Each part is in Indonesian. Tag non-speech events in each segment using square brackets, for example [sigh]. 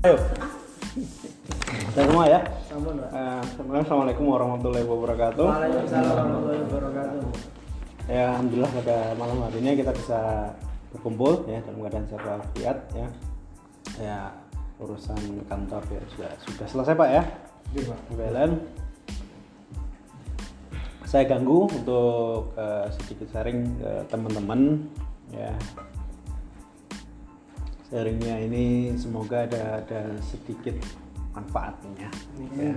Ayo. [laughs] Kita semua ya. Sampun, Pak. Eh, Assalamualaikum warahmatullahi wabarakatuh. Waalaikumsalam warahmatullahi wabarakatuh. Ya, alhamdulillah pada malam hari ini kita bisa berkumpul ya dalam keadaan sehat walafiat ya. Ya, urusan kantor ya sudah sudah selesai Pak ya. Iya, Pak. PLN. Saya ganggu untuk eh, sedikit sharing ke teman-teman ya. Sharingnya ini semoga ada ada sedikit manfaatnya. Ya.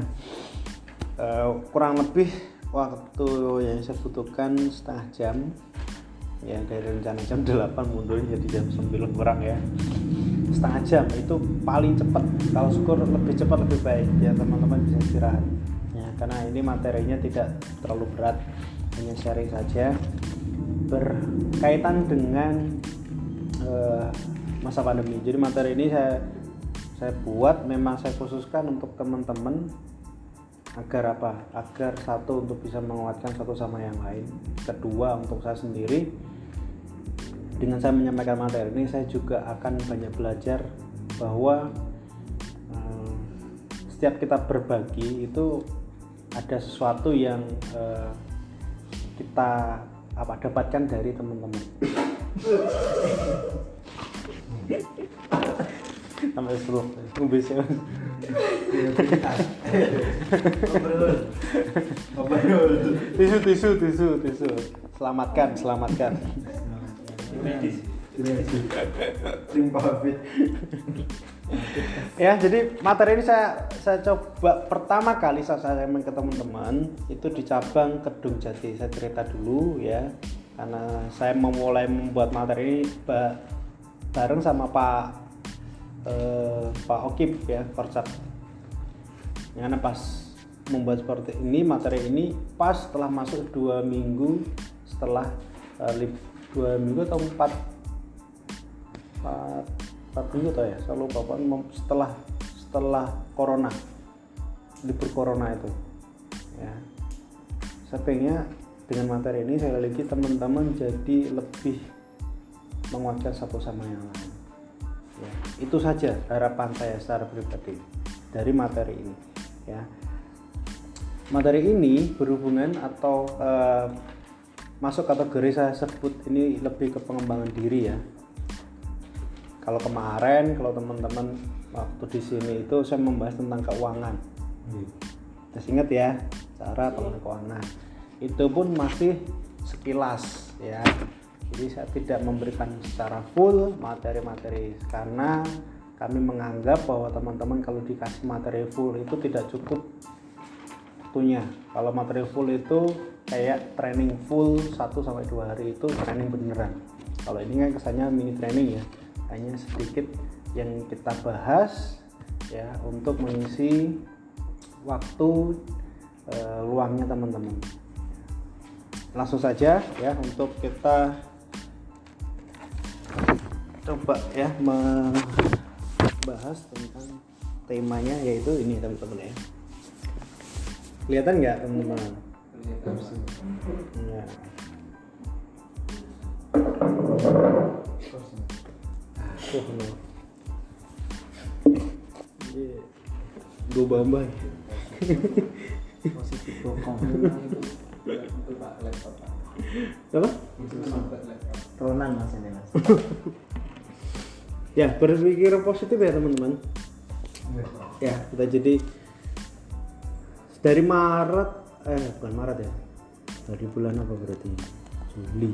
Eh, kurang lebih waktu yang saya butuhkan setengah jam. Ya dari rencana jam 8 mundur jadi jam 9 kurang ya. Setengah jam itu paling cepat. Kalau syukur lebih cepat lebih baik. Ya teman-teman bisa istirahat. Ya karena ini materinya tidak terlalu berat. Hanya sharing saja. Berkaitan dengan eh, masa pandemi. Jadi materi ini saya saya buat memang saya khususkan untuk teman-teman agar apa? Agar satu untuk bisa menguatkan satu sama yang lain. Kedua untuk saya sendiri dengan saya menyampaikan materi ini saya juga akan banyak belajar bahwa eh, setiap kita berbagi itu ada sesuatu yang eh, kita apa dapatkan dari teman-teman sampai sepuluh bisa tisu tisu tisu tisu. Selamatkan selamatkan. Ya jadi materi ini saya saya coba pertama kali saya saya ke teman-teman itu di cabang Kedung Jati. Saya cerita dulu ya karena saya memulai membuat materi ini bareng sama Pak eh, Pak Okip ya Korcat karena pas membuat seperti ini materi ini pas setelah masuk dua minggu setelah eh, lib dua minggu atau empat empat, empat minggu atau ya saya lupa Pak. Mem- setelah setelah corona libur corona itu ya saya pengennya dengan materi ini saya lagi teman-teman jadi lebih menguatkan satu sama yang lain. Ya, itu saja harapan saya secara pribadi dari materi ini ya. Materi ini berhubungan atau eh, masuk kategori saya sebut ini lebih ke pengembangan diri ya. Kalau kemarin kalau teman-teman waktu di sini itu saya membahas tentang keuangan. Terus ingat ya cara pengelolaan keuangan. Itu pun masih sekilas ya jadi saya tidak memberikan secara full materi-materi karena kami menganggap bahwa teman-teman kalau dikasih materi full itu tidak cukup waktunya. Kalau materi full itu kayak training full 1 sampai dua hari itu training beneran. Kalau ini kan kesannya mini training ya hanya sedikit yang kita bahas ya untuk mengisi waktu eh, luangnya teman-teman. Langsung saja ya untuk kita coba ya membahas tentang temanya yaitu ini teman-teman ya kelihatan nggak teman-teman. Iya. Gue bambang. Positif bokong. Apa? Itu sampai laptop. Ronan mas ini mas. [laughs] Ya, berpikir positif ya teman-teman. Ya, kita jadi dari Maret, eh bukan Maret ya, dari bulan apa berarti? Juli,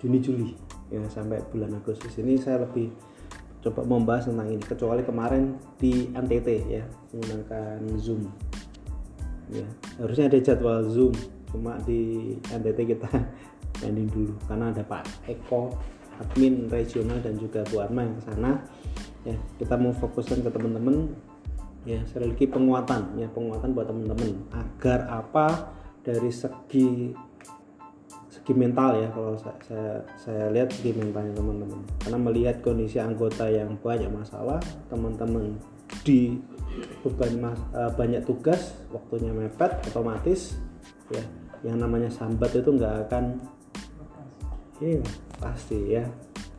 Juni Juli, ya sampai bulan Agustus ini saya lebih coba membahas tentang ini. Kecuali kemarin di NTT ya menggunakan Zoom. Ya, harusnya ada jadwal Zoom, cuma di NTT kita [laughs] pending dulu karena ada Pak Eko admin regional dan juga Bu Arma yang ke sana. Ya kita mau fokuskan ke teman-teman. Ya sekali lagi penguatan ya penguatan buat teman-teman. Agar apa? Dari segi segi mental ya kalau saya saya, saya lihat segi mentalnya teman-teman. Karena melihat kondisi anggota yang banyak masalah teman-teman di beban mas, eh, banyak tugas waktunya mepet otomatis ya yang namanya sambat itu nggak akan iya pasti ya.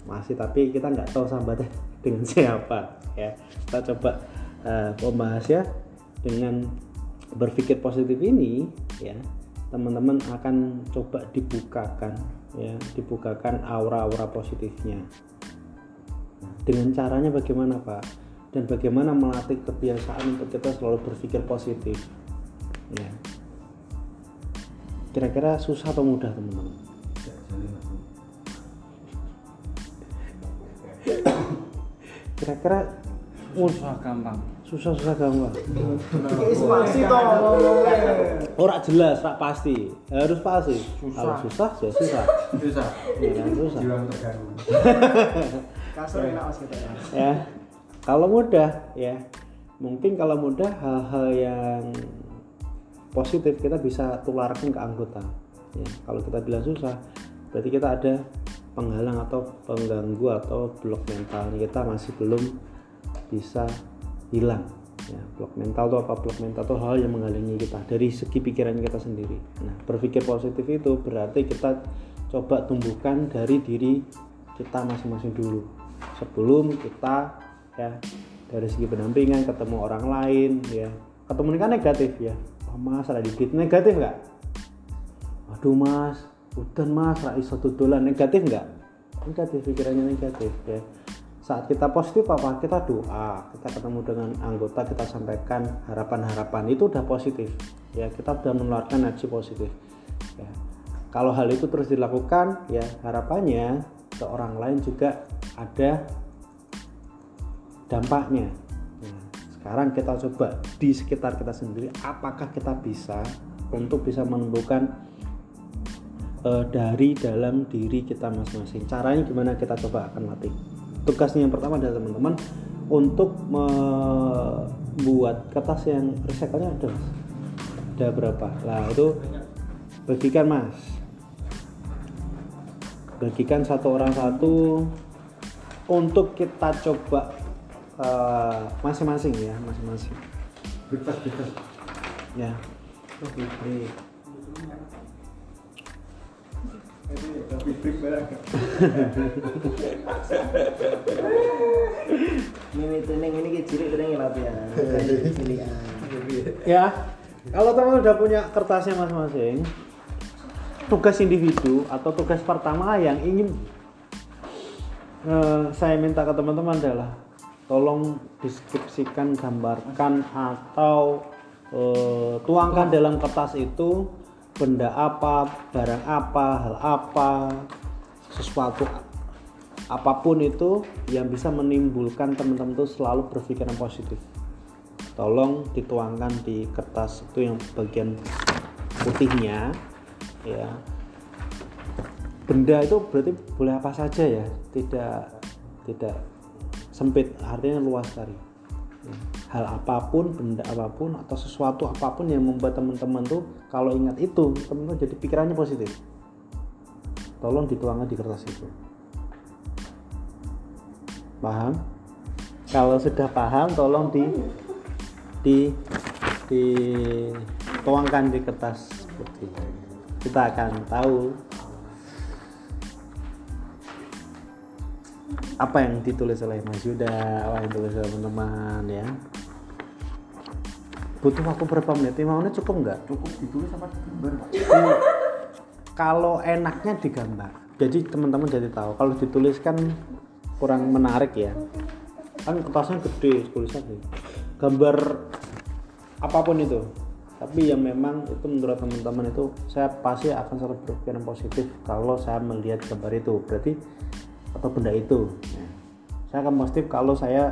Masih tapi kita nggak tahu sambatnya [laughs] dengan siapa ya. Kita coba uh, ya dengan berpikir positif ini ya. Teman-teman akan coba dibukakan ya dibukakan aura-aura positifnya. Dengan caranya bagaimana Pak? Dan bagaimana melatih kebiasaan untuk kita selalu berpikir positif ya. Kira-kira susah atau mudah teman-teman kira-kira Susah gampang. susah-susah gampang Inspirasi toh. ora jelas rak pasti harus pasti Susah. kalau susah ya susah Susah. ya kan susah Jiwa terganggu. [laughs] Kasur enak mas kita ya. ya kalau mudah ya mungkin kalau mudah hal-hal yang positif kita bisa tularkan ke anggota ya kalau kita bilang susah berarti kita ada penghalang atau pengganggu atau blok mental kita masih belum bisa hilang ya. Blok mental itu apa? Blok mental itu hal yang menghalangi kita dari segi pikiran kita sendiri. Nah berpikir positif itu berarti kita coba tumbuhkan dari diri kita masing-masing dulu. Sebelum kita ya dari segi pendampingan ketemu orang lain ya. Ketemu kan negatif ya. Oh, mas ada dikit negatif nggak? Aduh mas udan mas ra iso dodolan negatif nggak negatif pikirannya negatif ya. Saat kita positif apa? Kita doa kita ketemu dengan anggota kita sampaikan harapan-harapan. Itu udah positif ya. Kita udah menularkan energi positif ya. Kalau hal itu terus dilakukan ya harapannya ke orang lain juga ada dampaknya. Nah, sekarang kita coba di sekitar kita sendiri apakah kita bisa untuk bisa menumbuhkan eh, dari dalam diri kita masing-masing. Caranya gimana kita coba akan latih? Tugasnya yang pertama adalah teman-teman untuk membuat kertas yang recycle-nya ada ada berapa? Lah itu bagikan mas. Bagikan satu orang satu untuk kita coba eh, masing-masing ya masing-masing. Ya. Ini Tapi barang. Ini latihan. Cilian. ya kalau teman udah punya kertasnya masing-masing tugas individu atau tugas pertama yang ingin eh, saya minta ke teman-teman adalah tolong deskripsikan gambarkan atau eh, tuangkan dalam kertas itu benda apa barang apa hal apa sesuatu apa pun itu yang bisa menimbulkan teman-teman itu selalu berpikiran positif tolong dituangkan di kertas itu yang bagian putihnya ya benda itu berarti boleh apa saja ya tidak tidak sempit artinya luas sekali Ya. Hal apa pun benda apa pun atau sesuatu apa pun yang membuat teman-teman tuh kalau ingat itu teman-teman jadi pikirannya positif tolong dituangkan di kertas itu paham kalau sudah paham tolong di di dituangkan di kertas ini. kita akan tahu apa yang ditulis oleh Mas Yuda, apa yang ditulis oleh teman-teman ya. Butuh waktu berapa menit? 5 menit cukup nggak? Cukup ditulis apa digambar? Di- kalau enaknya digambar. Jadi teman-teman jadi tahu. Kalau ditulis kan kurang menarik ya. Kan kertasnya gede, tulisan sih. Gambar apa pun itu. Tapi yang memang itu menurut teman-teman itu saya pasti akan selalu berpikiran positif kalau saya melihat gambar itu. Berarti atau benda itu. Ya. Saya akan positif kalau saya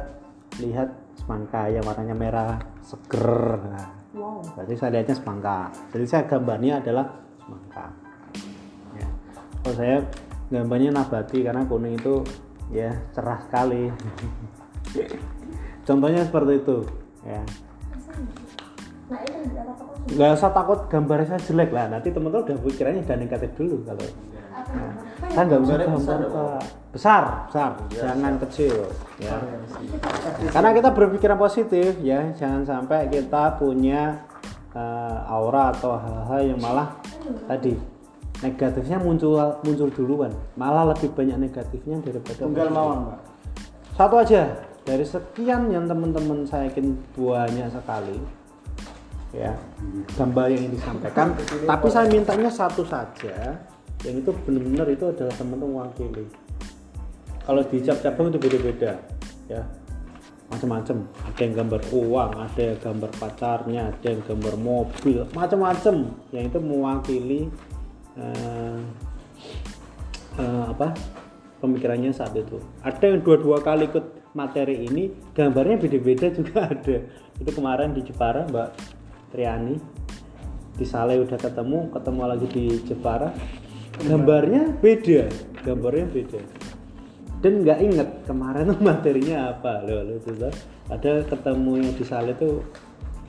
lihat semangka yang warnanya merah seger. Nah, Berarti saya lihatnya semangka. Jadi saya gambarnya adalah semangka. Ya. Kalau saya gambarnya nabati karena kuning itu ya cerah sekali. [laughs] Contohnya seperti itu. Ya. Nah. Nggak usah takut gambarnya saya jelek lah. Nanti teman-teman udah pikirannya udah negatif dulu kalau. Nah, kan nggak usah Gambarnya gambar Pak. Besar, besar, jangan kecil. Ya. Karena kita berpikiran positif ya, jangan sampai kita punya eh, aura atau hal-hal yang malah tadi negatifnya muncul muncul duluan, malah lebih banyak negatifnya daripada Tunggal mawon, Pak. Satu aja, dari sekian yang teman-teman saya yakin banyak sekali ya gambar yang disampaikan. Tapi saya mintanya satu saja yang itu benar-benar itu adalah teman-teman mewakili kalau di cap cabang itu beda-beda ya. Macam-macam ada yang gambar uang ada yang gambar pacarnya ada yang gambar mobil macam-macam yang itu mewakili eh, eh, apa pemikirannya saat itu. Ada yang dua-dua kali ikut materi ini gambarnya beda-beda juga [laughs] ada. Itu kemarin di Jepara Mbak Triani di Sale udah ketemu ketemu lagi di Jepara. Gambarnya beda gambarnya beda dan nggak inget kemarin tuh [laughs] materinya apa loh loh itu tuh. ada ketemu yang di Sale tuh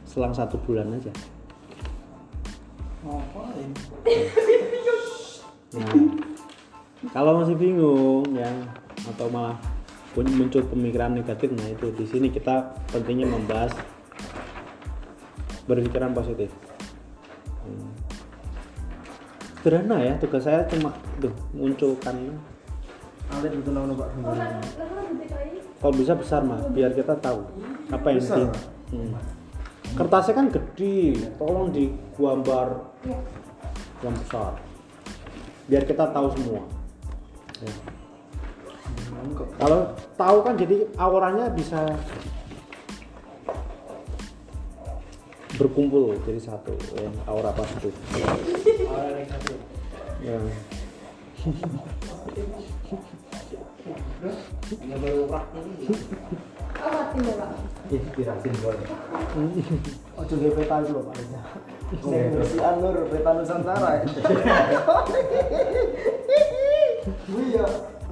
selang satu bulan aja Ngapain? Nah, kalau masih bingung ya atau malah pun- muncul pemikiran negatif, nah itu di sini kita pentingnya membahas berpikiran positif. Hmm. Sederhana ya, tugas saya cuma tuh munculkan Pak Oh, kalau bisa besar mah, biar kita tahu apa yang Besar? Hmm. kertasnya kan gede, tolong digambar Iya. yang besar, biar kita tahu semua. Ya. Kalau tahu kan jadi auranya bisa berkumpul jadi satu ya, aura positif. Orang [laughs] negatif. Ya. [laughs] [laughs] Hanya baru. Oh, mati ya, Pak. Inspirasi boleh. [laughs] Ojo ge peta itu loh Pak Reza. Sing bersih anur peta Nusantara. ya. [laughs] Iya,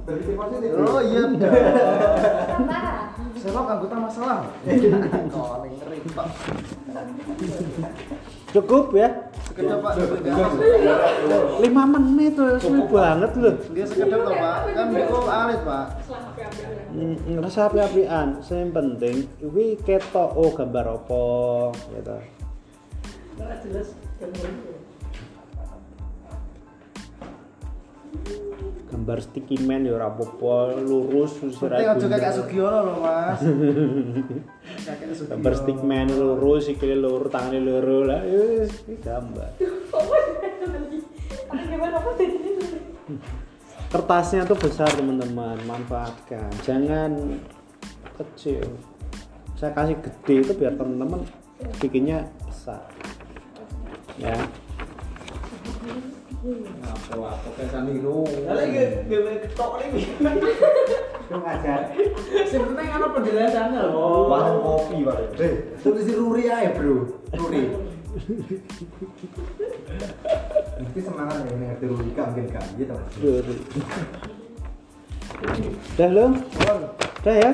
berpikir positif. Oh iya. Nusantara. Selok anggota masalah. Calling ngeri Pak. Cukup ya, Sekedar Pak. lima menit tuh sulit banget loh. Dia sekedar toh Pak. Kan itu alit Pak. Ngerasa api-apian, yang penting ini ketok oh gambar apa gitu. Jelas gambar sticky man ya ora apa-apa, lurus ora aja kayak. Sugiono loh Mas. Gambar stickman lurus sikile lurus tangane loro lah wis gambar. Kertasnya tuh besar teman-teman manfaatkan. Jangan kecil. Saya kasih gede itu biar teman-teman bikinnya besar. Ya Apa apa kayak Saniro. Lagi gawe ketok lagi. ngajar. Sing penting ana penjelasannya loh. Warung kopi, Pak. Eh, tulis Ruri aja, Bro. Ruri. Mesti semangat ya ngerti Ruri kan mungkin kan gitu. udah lo udah ya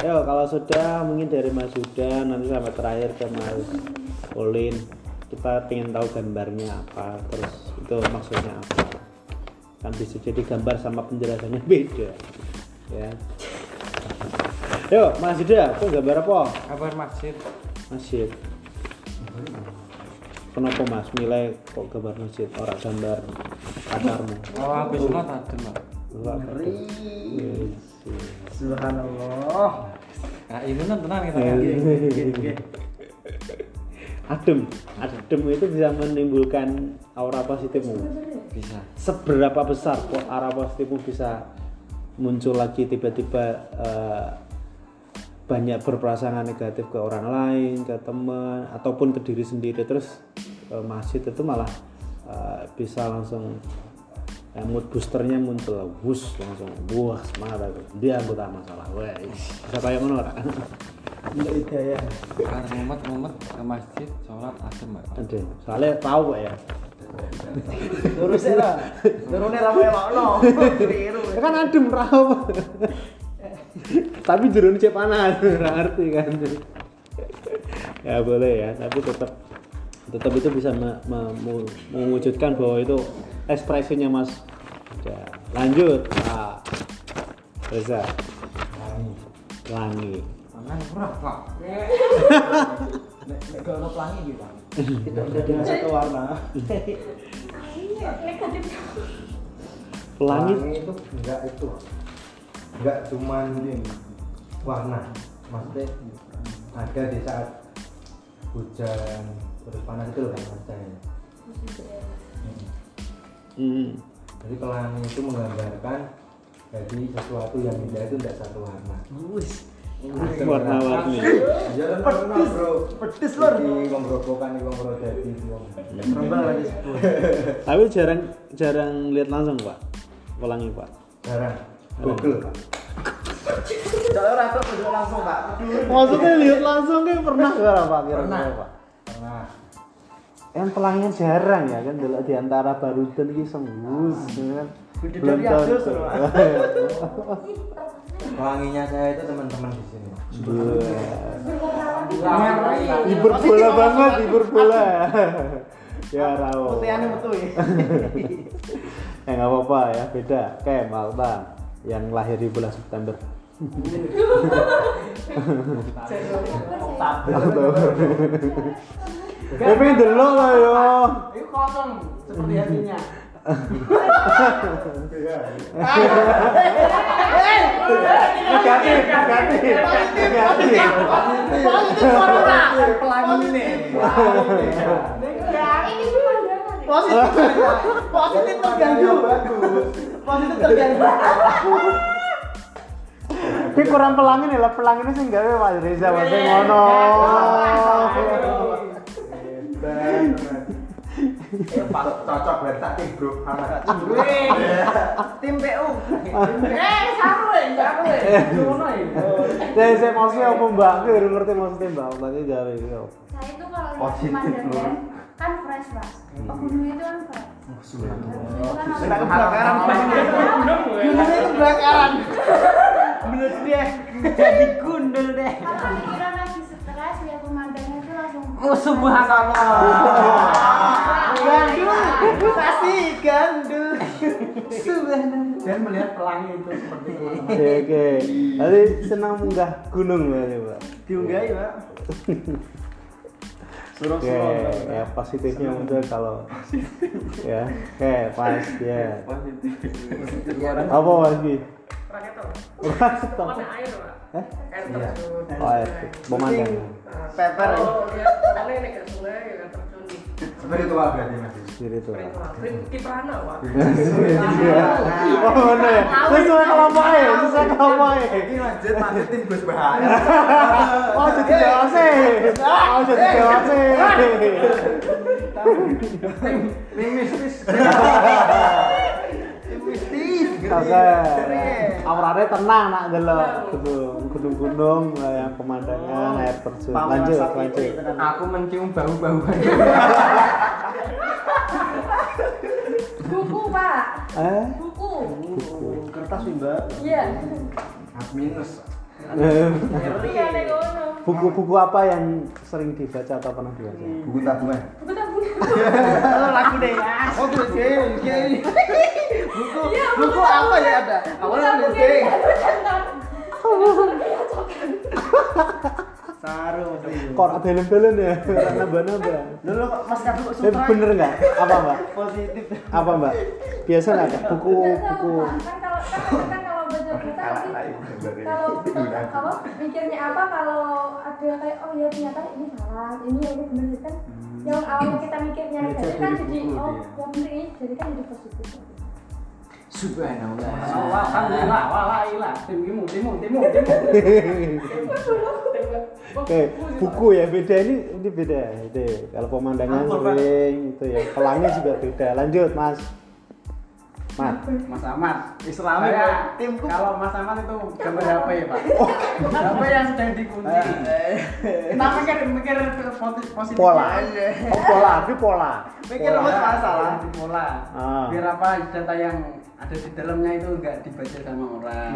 Yo, kalau sudah mungkin dari Mas Yuda nanti sampai terakhir ke Mas Ulin kita pengen tahu gambarnya apa terus itu maksudnya apa kan bisa jadi gambar sama penjelasannya beda ya Yo, Mas Yuda, itu gambar apa? Kabar masjid. Masjid. Kenapa Mas nilai kok gambar masjid orang gambar pacarmu? Oh, habis. Enggak. Ngeri. Yes. Subhanallah. Nah, ini tenang kita. Iya. [laughs] Adem, adem itu bisa menimbulkan aura positifmu. Bisa. Seberapa besar kok aura positifmu bisa muncul lagi tiba-tiba eh, banyak berprasangka negatif ke orang lain, ke teman, ataupun ke diri sendiri terus eh, masjid itu malah eh, bisa langsung eh, mood boosternya muncul, wus langsung, wah semangat aku. dia anggota masalah, wah bisa kayak ora? [laughs] Untuk hidayah. Karena mumet mumet ke masjid sholat adem, Pak. Ada, soalnya tahu Pak, ya. Lurus ya lah. Turunnya lah melokno. Keliru. Ya kan adem rawa. tapi jerun cek panas, ngerti kan. ya boleh ya, tapi tetap tetap itu bisa me- me- mewujudkan bahwa itu ekspresinya Mas. Ya, lanjut, Pak Reza. Langi. Mangan murah, Pak. Nek gak ono pelangi iki, Pak. [laughs] Tidak udah dengan satu warna. Iya, negatif. Pelangi Pelangi itu enggak itu. Enggak cuman ini warna maksudnya ada di saat hujan terus panas itu loh kan cahaya Hmm. Jadi pelangi itu menggambarkan jadi sesuatu yang indah itu tidak satu warna Warna-warni. kan bro di wong grobokan di wong Rembang lagi sepuluh. [laughs] Tapi jarang jarang lihat langsung pak, pelangi pak. jarang google pak Soalnya orang tuh udah langsung pak. Maksudnya lihat langsung kan pernah gak pak kira Pernah. pak? pernah Yang pelanginya jarang ya kan dulu di antara barudan ki sembus kan. Loh, Pak. [laughs] pelanginya saya itu teman-teman di sini Buah. Hibur bola banget, hibur bola. ya rawo. Putihannya betul ya. [laughs] Eh nggak apa-apa ya, beda. Kayak Malta yang lahir di bulan September. Tapi delok lah yo. Itu kosong seperti hatinya. Negatif, negatif, negatif. Positif corona. Pelangi ini. Ini pemandangan. Positif. Positif terganggu. Positif terganggu. Tapi kurang pelangi nih lah, pelangi ini sih enggak ya Mas Reza, Mas ngono. Cocok berarti tak tim bro Tim PU. Eh, saru ya, saru ya. Saya saya maksudnya apa Mbak? Aku baru ngerti maksudnya Mbak. Tadi gawe gitu. Saya itu kalau Positif, kan fresh mas. Pegunungan itu kan fresh. Itu kan. Gunungnya itu kebakaran. Menurut dia jadi gundul deh. Kalau pikiran Oh subhanallah. Gandul. Kasih gandul. Subhanallah. Dan melihat pelangi itu seperti itu. Oke oke. Tadi senang munggah gunung berarti Mbak. Diunggahi, Pak. [laughs] Oke, ya positifnya muncul kalau ya, oke pas ya. Apa lagi? Raketo. Eh? Oh, air. Pemandangan. Pepper. seperti itu pak berarti mas Spiritual. Kiprana, Pak. Oh, mana ya? Sesuai kelompok ya, sesuai kelompok ya. ini masjid masjid tim Gus Bahaya Oh, jadi dewasa. Oh, jadi dewasa. Tim mistis. Mistis. Oke. Tenang nak delok gitu. Gunung-gunung yang pemandangan air terjun. Lanjut, lanjut. Aku mencium bau-bauan. Buku pak. Eh? Buku. Kertas sih, Mbak. Iya. minus. Buku-buku apa yang sering dibaca atau pernah dibaca? buku tabungan Buku tabungan. Oh, [laughs] lagu deh. Oh, buku Buku buku apa ya ada? Awalnya Buku tulis [laughs] tabungan. Saru sih. Kok ada belen-belen ya? Orang nambah-nambah. Dulu kok Mas Kadu kok Eh, sutra. bener nggak? Apa mbak? Positif. Apa mbak? Biasa nggak? Kak? Buku tahu, buku. Kan kalau kan, kan kalau baca berita kalau apa mikirnya apa kalau ada kayak oh ya ternyata ini salah ini ini benar kan yang awalnya kita mikirnya negatif kan jadi oh ya benar ini jadi kan jadi positif Subhanallah. Alhamdulillah, walailah. Timu, timu, timu, timu. [laughs] Oke, buku ya beda ini ini beda. Itu kalau pemandangan sering itu ya. Pelangi juga beda. Lanjut mas. Mas. Mas Ahmad. Islami Pak. Timku. Kalau Mas Ahmad itu gambar HP, Pak. HP yang sedang dikunci. Kita mikir mikir posi- positif. Pola. Oh, pola, tapi pola. Mikir Pola. rumus masalah. Di pola. Ah. Biar apa data yang ada di dalamnya itu enggak dibaca sama orang.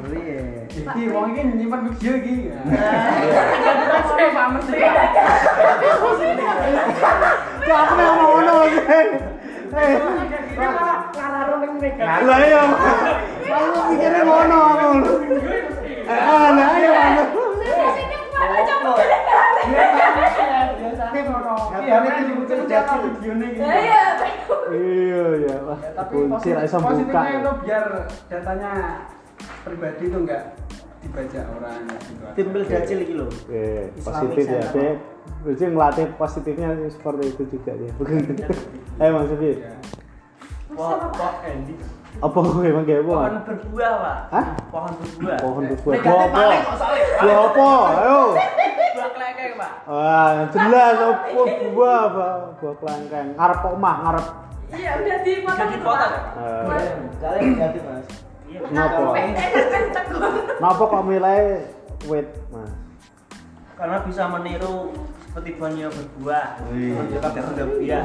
Ngeri ya. Iki wong iki nyimpen video iki. Oke, Pak Menteri. Kok aku mau ngono sih? Eh, Ngararo ning mereka. lah ya. Aku mikirnya ngono aku. Eh, ah, lah ya. Iya, ini dibutuh jatuh. videone iki. ya ya Iya ya, Mas. Ya, tapi Kunci positif, ra iso buka. positifnya itu biar datanya pribadi itu enggak dibaca orang gitu Tim Pildacil iki lho. Positif ya. Berarti ngelatih positifnya seperti itu juga dia. Bukan. Eh Mas Sufit. Kok kok Andy? Apa emang kayak Pohon apa? berbuah, Pak. Hah? Pohon berbuah. Pohon berbuah. Buah apa? kok. Buah apa? Ayo. Buah kelengkeng, Pak. Wah, jelas apa buah apa? Buah kelangkang. Ngarep omah, ngarep. Iya, udah dipotong Udah itu, dipotong, Pak. Eh, Mas. Kalian negatif, Mas. Iya. Kenapa? Enak tegur. Kenapa kok milih wit, Mas? Karena bisa meniru seperti buahnya berbuah. Wih. Menunjukkan berbuah.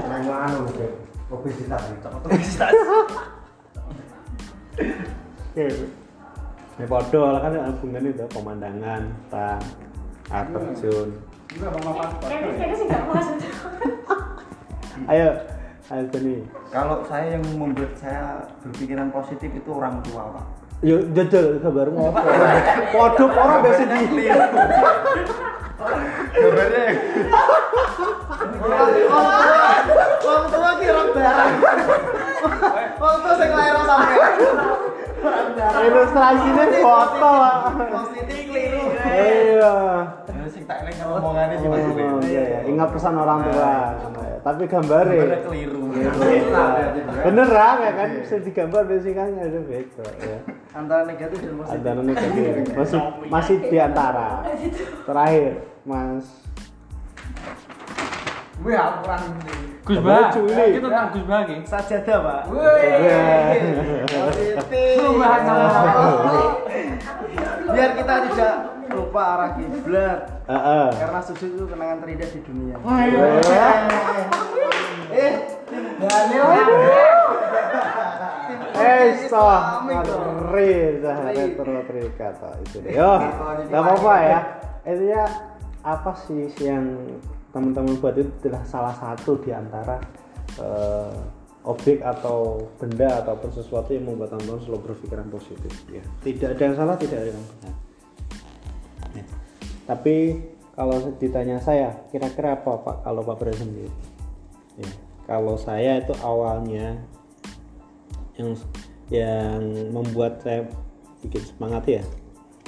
Obesitas itu. Obesitas. Oke. Ya podo lah kan hubungan itu pemandangan, tang, air terjun. Ayo, ayo Tony. Kalau saya yang membuat saya berpikiran positif itu orang tua, Pak. Yo jajal kabar [laughs] ngopo. Podo orang biasa di. Kabarnya Wong tua ki orang barang. Wong tua sing sampean. Orang barang. Foto, Pak. Positif keliru. Iya. Ya, sing tak eling ngomongannya cuma Oh, suwe. iya, iya. Ingat pesan orang tua. Tapi gambarnya. Gambarnya keliru. Iya. Bener lah, ya kan? Bisa digambar basicnya ada beda ya. Antara negatif dan positif. Antara negatif. Masih masih di antara. [laughs] Terakhir, Mas. Gue akuran ini Gus Bah. Itu tentang Gus Bah ini Sajadah, Pak. Perubahan sama [laughs] Biar kita tidak lupa arah kiblat. Heeh. Karena sujud itu kenangan terindah di dunia. Iya. Eh, Daniel. [laughs] Eh, so, Islamik dong. ngeri, retro kata itu deh. Yo, nggak apa-apa ya. Intinya apa sih yang teman-teman buat itu adalah salah satu di antara eh, objek atau benda ataupun sesuatu yang membuat teman-teman selalu berpikiran positif. Ya, tidak ada yang salah, tidak ada yang benar. Ya. Tapi kalau ditanya saya, kira-kira apa Pak kalau Pak Bro sendiri? Ya, kalau saya itu awalnya yang yang membuat saya bikin semangat ya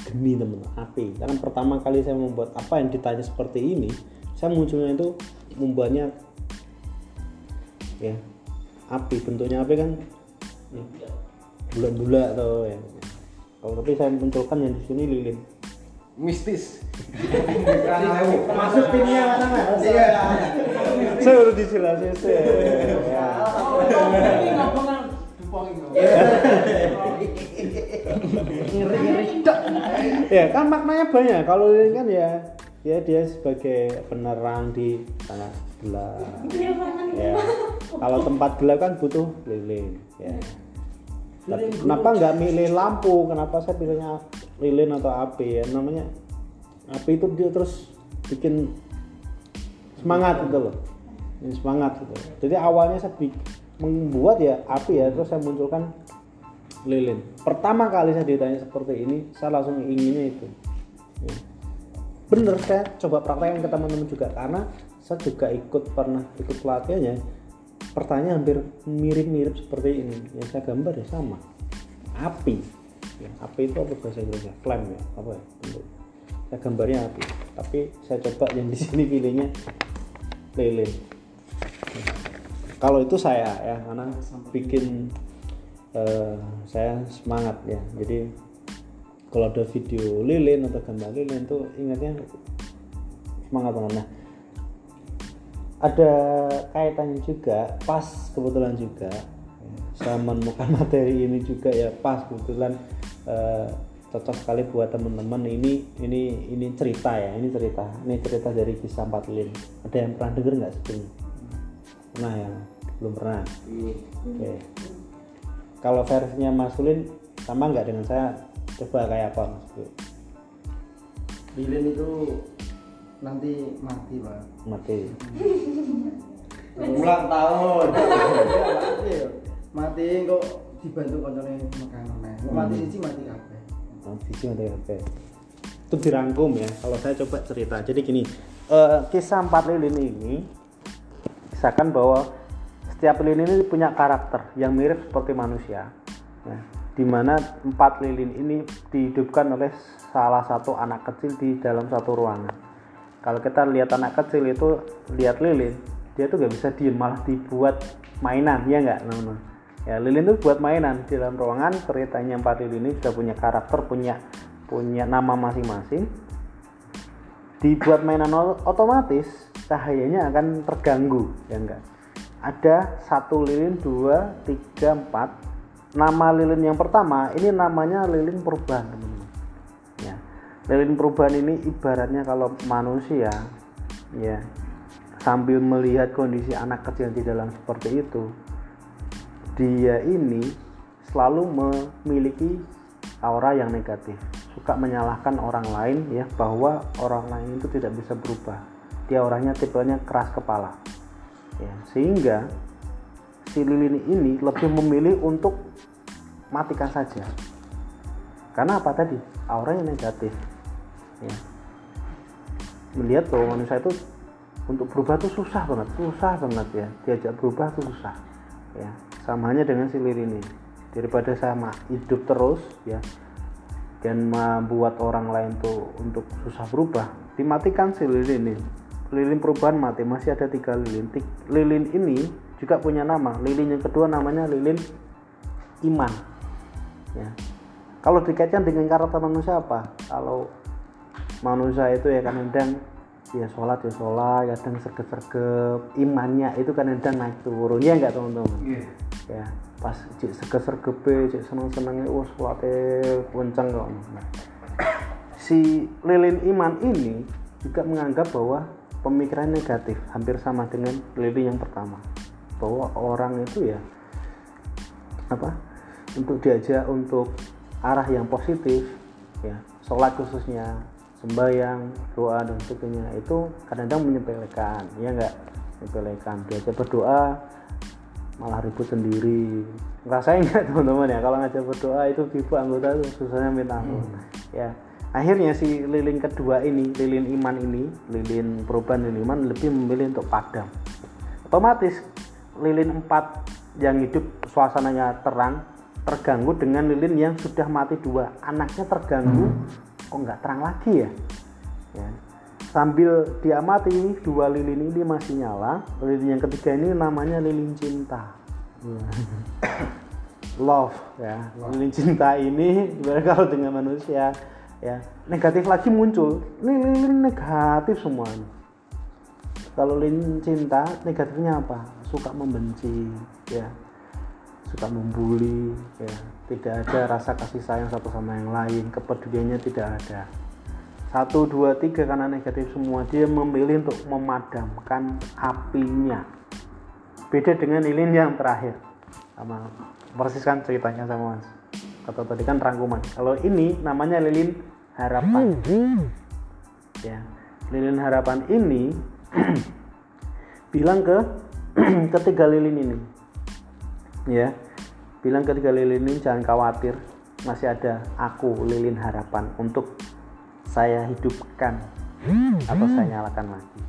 geni teman api karena pertama kali saya membuat apa yang ditanya seperti ini saya munculnya itu membuatnya ya api bentuknya api kan ya, bulat-bulat atau ya kalau tapi saya munculkan yang di sini lilin mistis Masuk timnya mana, Mas? Iya. saya udah dijelasin sih ya. kan ya kan maknanya banyak kalau lilin kan ya ya dia sebagai penerang di tanah gelap. Ya. Kalau tempat gelap kan butuh lilin ya. Tapi kenapa nggak milih lampu? Kenapa saya pilihnya lilin atau api? Ya namanya api itu dia terus bikin semangat gitu loh. Ini semangat gitu. Jadi awalnya saya membuat ya api ya terus saya munculkan lilin. Pertama kali saya ditanya seperti ini saya langsung inginnya itu. Ya. Bener saya coba praktekkan ke teman-teman juga karena saya juga ikut pernah ikut pelatihannya. Pertanyaan hampir mirip-mirip seperti ini. Yang saya gambar ya sama. Api. Ya, api itu apa bahasa Inggrisnya flame ya? Apa ya? Bentuk. Saya gambarnya api. Tapi saya coba yang di sini pilihnya lilin kalau itu saya ya karena bikin eh, saya semangat ya. Jadi kalau ada video lilin atau gambar lilin tuh ingatnya semangat banget. Nah ada kaitannya juga pas kebetulan juga ya, saya menemukan [laughs] materi ini juga ya pas kebetulan eh, cocok sekali buat teman-teman. Ini ini ini cerita ya ini cerita ini cerita dari kisah empat lilin. Ada yang pernah denger nggak sebelumnya pernah ya? Belum pernah? Oke. Kalau versinya Mas Ulin sama nggak dengan saya coba kayak apa Mas Ulin? Lilin itu nanti mati, Pak. mati Ulang tahun. [laughs] Iya, mati kok dibantu koncone makan meneh. Kok mati siji mati kabeh. mati sih ada apa itu dirangkum ya kalau saya coba cerita jadi gini eh, kisah empat lilin ini kisahkan bahwa setiap lilin ini punya karakter yang mirip seperti manusia Nah, di mana empat lilin ini dihidupkan oleh salah satu anak kecil di dalam satu ruangan. Kalau kita lihat anak kecil itu lihat lilin, dia tuh nggak bisa diem malah dibuat mainan, ya nggak, teman-teman? Ya, lilin itu buat mainan di dalam ruangan. Ceritanya empat lilin ini sudah punya karakter, punya punya nama masing-masing. Dibuat mainan otomatis cahayanya akan terganggu, ya enggak? Ada satu lilin, dua, tiga, empat. Nama lilin yang pertama ini namanya lilin perubahan, teman-teman. Ya, lilin perubahan ini ibaratnya kalau manusia, ya, sambil melihat kondisi anak kecil di dalam seperti itu, dia ini selalu memiliki aura yang negatif. Suka menyalahkan orang lain ya bahwa orang lain itu tidak bisa berubah. Dia orangnya tipenya keras kepala. Ya sehingga si lilin ini lebih memilih untuk matikan saja. Karena apa tadi? Auranya negatif. Ya. Melihat bahwa manusia itu untuk berubah itu susah banget susah banget ya. Diajak berubah itu susah ya. Sama halnya dengan si lilin ini. Daripada sama hidup terus ya dan membuat orang lain tuh untuk susah berubah dimatikan si lilin ini. Lilin perubahan mati masih ada tiga lilin. Lilin ini juga punya nama. Lilin yang kedua namanya lilin iman. Ya. Kalau dikaitkan dengan karakter manusia apa? Kalau manusia itu ya kadang ya sholat ya sholat kadang sergap-sergap. Imannya itu kadang naik turun. Ya enggak teman-teman? Ya pas cek sergap-sergepe cek seneng-senengnya wah sholatnya kenceng kok. Nah, si lilin iman ini juga menganggap bahwa pemikiran negatif hampir sama dengan lilin yang pertama bahwa orang itu ya apa untuk diajak untuk arah yang positif ya sholat khususnya sembahyang doa dan sebagainya itu kadang-kadang menyepelekan ya enggak menyepelekan. Diajak berdoa malah ribut sendiri. Ngerasain nggak [laughs] teman-teman ya? Kalau ngajak berdoa itu tipe anggota itu susahnya minta ampun ya. Akhirnya si lilin kedua ini lilin iman ini lilin perubahan lilin iman lebih memilih untuk padam. Otomatis lilin empat yang hidup suasananya terang terganggu dengan lilin yang sudah mati dua. Anaknya terganggu kok nggak terang lagi ya? Ya. Sambil diamati dua lilin ini masih nyala. Lilin yang ketiga ini namanya lilin cinta. [coughs] Ya. love. Ya lilin cinta ini sebenarnya kalau dengan manusia ya. Negatif lagi muncul. Ini lilin negatif semua kalau lilin cinta negatifnya apa suka membenci ya. Suka membuli ya. Tidak ada rasa kasih sayang satu sama yang lain kepeduliannya tidak ada. Satu dua tiga karena negatif semua dia memilih untuk memadamkan apinya. Beda dengan lilin yang terakhir. Sama persis kan ceritanya sama mas? Atau tadi kan rangkuman. Kalau ini namanya lilin harapan. Ya. Lilin harapan ini [clears throat] bilang ke [clears throat] ketiga lilin ini. Ya. Bilang ketiga lilin ini jangan khawatir. Masih ada aku lilin harapan untuk saya hidupkan atau saya nyalakan lagi.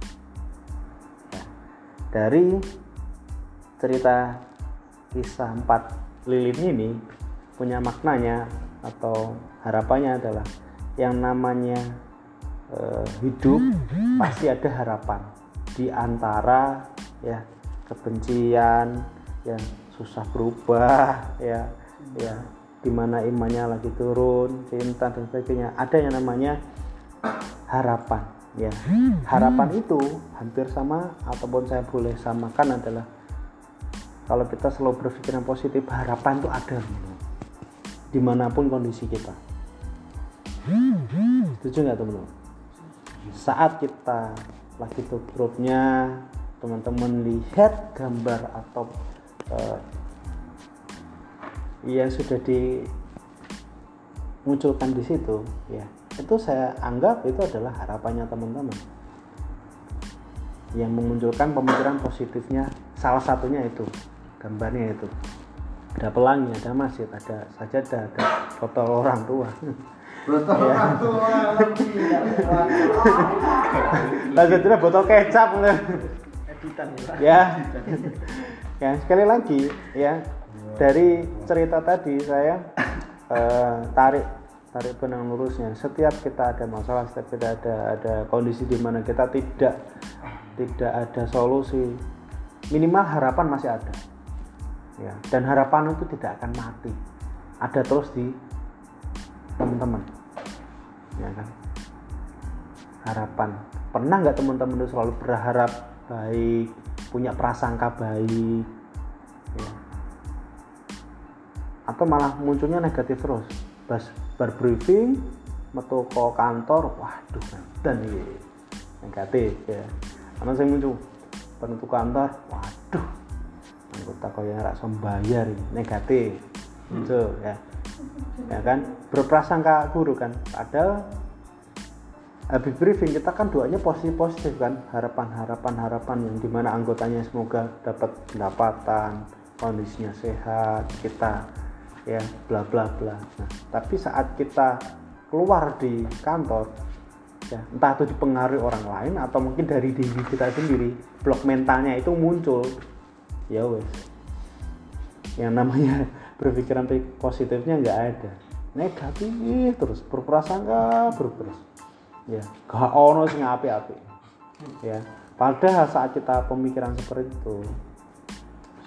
Ya. dari cerita kisah empat lilin ini punya maknanya atau harapannya adalah yang namanya eh, hidup pasti ada harapan. Di antara ya kebencian ya susah berubah ya ya di mana imannya lagi turun cinta dan sebagainya. Ada yang namanya harapan ya. Harapan itu hampir sama ataupun saya boleh samakan adalah kalau kita selalu berpikiran positif harapan itu ada. Di mana pun kondisi kita. Setuju nggak teman-teman? Saat kita lagi tubruknya teman-teman lihat gambar atau eh, yang sudah dimunculkan di situ ya itu saya anggap itu adalah harapannya teman-teman. Yang memunculkan pemikiran positifnya salah satunya itu gambarnya itu. Ada pelangi ada masjid ada sajadah ada foto orang tua. Botol orang tua [laughs] lagi. sajadah botol kecap ya ya. Ya sekali lagi ya. Dari cerita tadi saya eh, tarik tarik benang lurusnya. Setiap kita ada masalah setiap kita ada ada kondisi di mana kita tidak tidak ada solusi minimal harapan masih ada. Ya dan harapan itu tidak akan mati. Ada terus di teman-teman. Ya kan? Harapan. Pernah nggak teman-teman itu selalu berharap baik punya prasangka baik ya. atau malah munculnya negatif terus. Bas bar briefing metu ke kantor waduh dan ini negatif ya. Karena saya muncul penentu kantor waduh anggota kaya rak bayar ini negatif. Muncul ya. Ya kan? Berprasangka buruk kan? Padahal habis briefing kita kan doanya positif positif kan? Harapan harapan harapan yang di mana anggotanya semoga dapat pendapatan kondisinya sehat kita ya bla bla bla. Nah tapi saat kita keluar di kantor ya entah itu dipengaruhi orang lain atau mungkin dari diri kita sendiri blok mentalnya itu muncul. Ya wes. Yang namanya [laughs] berpikiran positifnya nggak ada. Negatif terus berprasangka terus ya. Gak ono sing api-api ya. Padahal saat kita pemikiran seperti itu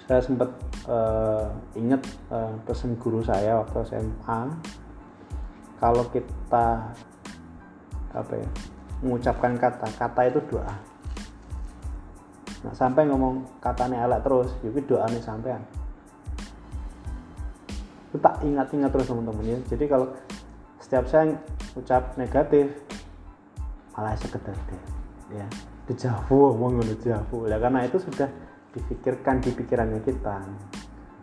saya sempat uh, ingat uh, pesan guru saya waktu SMA kalau kita apa ya mengucapkan kata kata itu doa. Nah sampai ngomong katanya elek terus jadi doa nih sampean. Tak ingat-ingat terus teman-teman ya. Jadi kalau setiap saya ucap negatif malah sekedar deh ya. Dejavu ngomong dejavu ya karena itu sudah dipikirkan di pikirannya kita.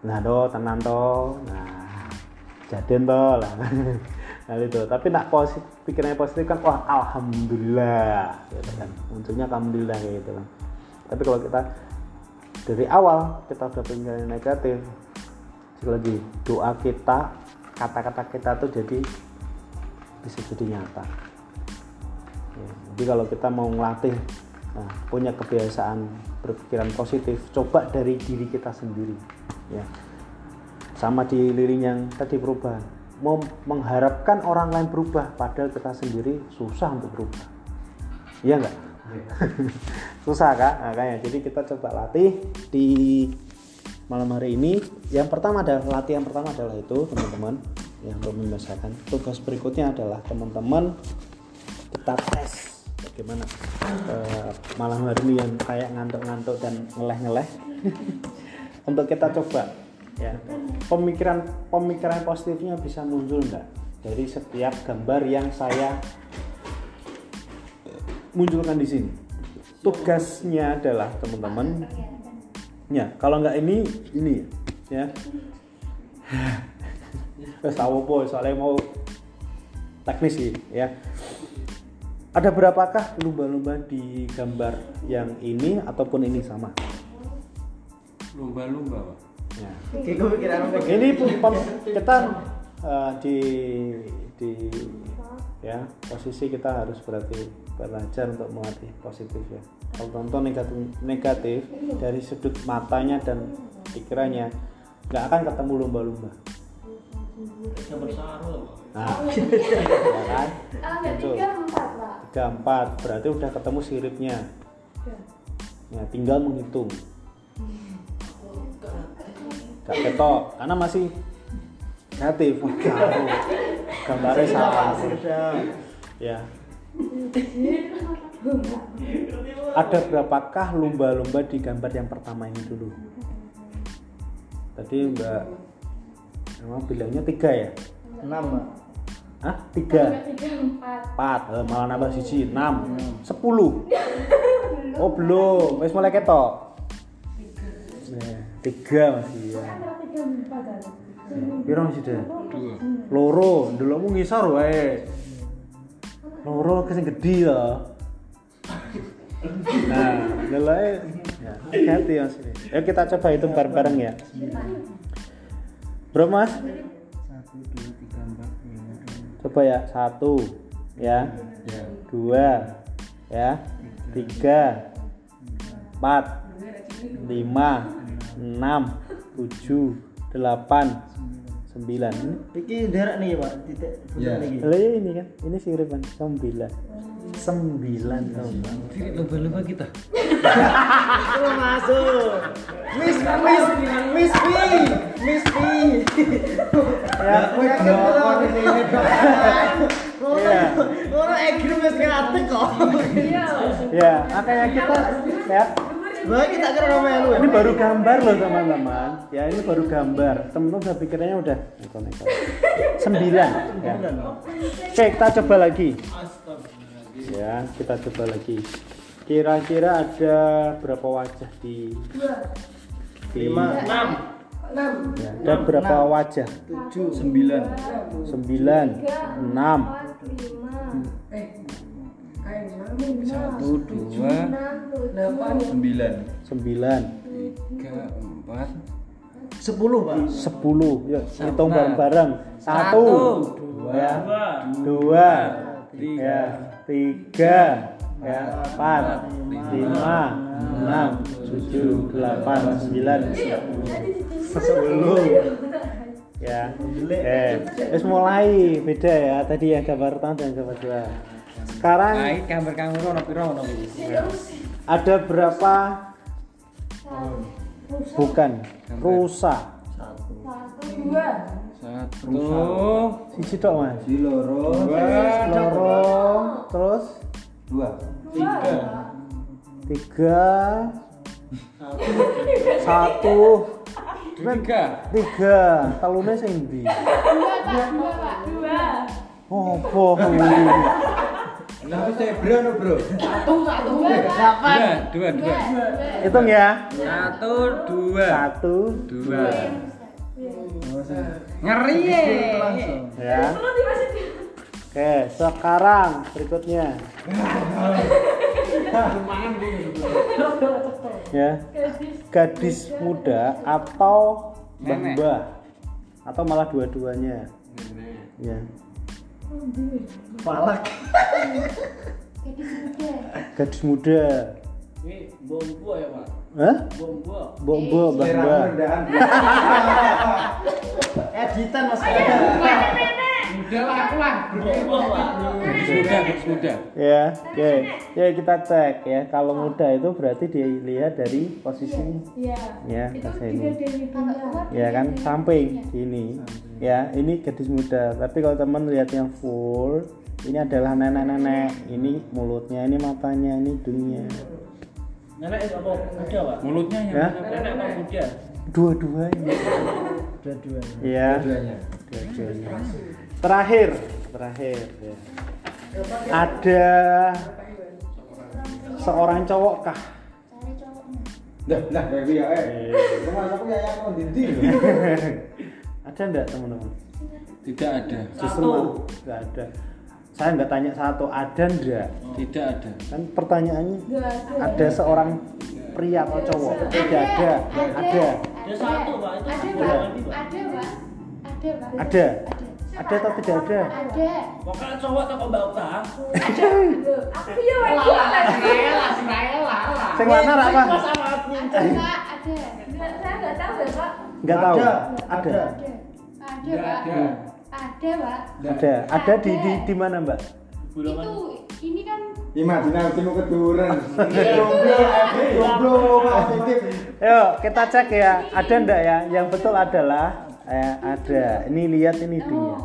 Nah do tenan do nah jadian do lah. [laughs] Nah itu. Tapi nak positif pikirannya positif kan wah alhamdulillah. Gitu kan? Munculnya alhamdulillah gitu kan. Tapi kalau kita dari awal kita udah pikiran negatif sekali lagi doa kita kata-kata kita tuh jadi bisa jadi nyata. ya, jadi kalau kita mau ngelatih nah, punya kebiasaan berpikiran positif coba dari diri kita sendiri ya. Sama di liring yang tadi perubahan mau mengharapkan orang lain berubah padahal kita sendiri susah untuk berubah. Iya enggak [laughs] susah kak. Makanya jadi kita coba latih di malam hari ini. Yang pertama adalah latihan pertama adalah itu teman-teman yang untuk membiasakan. Tugas berikutnya adalah teman-teman kita tes bagaimana uh, malam hari ini yang kayak ngantuk-ngantuk dan ngeleh-ngeleh. [laughs] Untuk kita coba ya. Pemikiran pemikiran positifnya bisa muncul enggak dari setiap gambar yang saya munculkan di sini. Tugasnya adalah teman-teman ya kalau nggak ini ini ya. [laughs] Wes tahu po soalnya mau teknis sih ya ada berapakah lumba-lumba di gambar yang ini ataupun ini sama? Lumba-lumba Pak. ya. Ini pem- pem- kita eh, di di ya posisi kita harus berarti belajar untuk melatih positif ya. Kalau tonton negatif negatif dari sudut matanya dan pikirannya nggak akan ketemu lumba-lumba. Gambar sarung. Nah ya kan Ah, Muncul. tiga empat pak. tiga empat. Berarti udah ketemu siripnya. Ya tinggal menghitung. Gak ketok karena masih negatif jauh. gambarnya salah ya. Ada berapakah lumba-lumba di gambar yang pertama ini dulu? Tadi mbak Emang bilangnya tiga ya? Enam Mbak. Hah? tiga. Tiga empat. empat. Eh, malah nambah siji enam. Sepuluh. [laughs] Oh belum. Wis mulai ketok. Tiga. Masih ya. Antara tiga empat kan. Piro masih deh loro. Ndelokmu ngisor wae. Loro kesing gede ya. Nah ndeloke ya hati mas. Ayo kita coba hitung bareng-bareng ya. Bro mas coba ya satu ya. Dua ya. Tiga empat lima enam tujuh delapan sembilan ini Iki derek nih Pak, titik Iya. nih. Lah, iya ini kan ini siripan sembilan sembilan teman Lomba-lomba kita. Itu masuk. Miss Miss Miss P, Miss P. ya Kowe gelokon ini ini kok. Iya. Ora egrim wis kreatif kok. Iya. ya makanya kita ya Wah, kita kira nama lu. ini baru gambar loh teman-teman. Ya ini baru gambar. Temen-temen udah pikirnya udah neko-neko. sembilan. Ya. Oke kita coba lagi. Ya kita coba lagi. Kira-kira ada berapa wajah di di Enam. ya, ada berapa wajah? Tujuh. Sembilan. sembilan. Enam Satu, dua, sembilan, sembilan. Tiga, empat, Sepuluh Pak. sepuluh. Yuk hitung bareng-bareng. Satu ya dua ya tiga ya empat lima. enam tujuh delapan sembilan. Sepuluh. Ya. Eh wis mulai beda ya. Tadi ya gambar pertama dan gambar dua sekarang Nah, ini gambar kamu ono piro ono iki? ada berapa bukan rusa Satu, dua. Satu, siji tok mas Di loro. dua, loro terus Dua. tiga. tiga satu Tiga. tiga talune sing ndi Dua, Pak. Dua, Pak. Dua. opo Nah, itu saya bro, no, bro. Dua, Dua, dua, dua. hitung ya. Satu, dua. satu Dua. Ngeri ya. Oke sekarang berikutnya. Ya. Gadis muda atau mbah? Atau malah dua-duanya? Ya Palak. gadis muda Ini bombo ya pak? Hah? Bombo. Mbok mbok mbah mbah [laughs] Editan Mas. Udah lah, aku lah. Muda, gadis muda. ya oke ya kita cek ya kalau muda itu berarti dilihat dari posisi Iya. ya juga ini dari dunia. ya kan samping ini ya ini gadis muda tapi kalau teman lihat yang full ini adalah nenek-nenek ini mulutnya ini matanya ini hidungnya Nenek itu apa? Muda pak? Mulutnya yang Ya. Nenek apa muda? dua-duanya Dua-duanya. ya Duanya. dua-duanya terakhir terakhir ya. ada seorang cowok kah Dah, baby ya, eh. Aku ya [laughs] ada enggak teman-teman Tidak ada. justru malah nggak ada saya nggak tanya satu ada enggak Tidak ada. kan pertanyaannya ada. ada seorang pria atau cowok tidak ada ada Dia satu pak. Itu Ada, satu Pak. lagi pak. Ada, Pak. Ada, Pak. ada ada atau tidak ada Ada. Pokoknya cowok atau mbak Uta? Loh, Aku ya lagi lagi. sing lanang apa Ada, Pak. Ada. Nggak, Saya nggak tahu ya, Pak. nggak tahu Ada. ada Ada. Ada, Pak. Ada, Pak. ada ada di di di mana mbak. Itu ini kan Imajinasi mau keturunan. Goblok, goblok, positif. Yuk kita cek ya ada enggak ya yang betul adalah eh, ada ini lihat ini hidungnya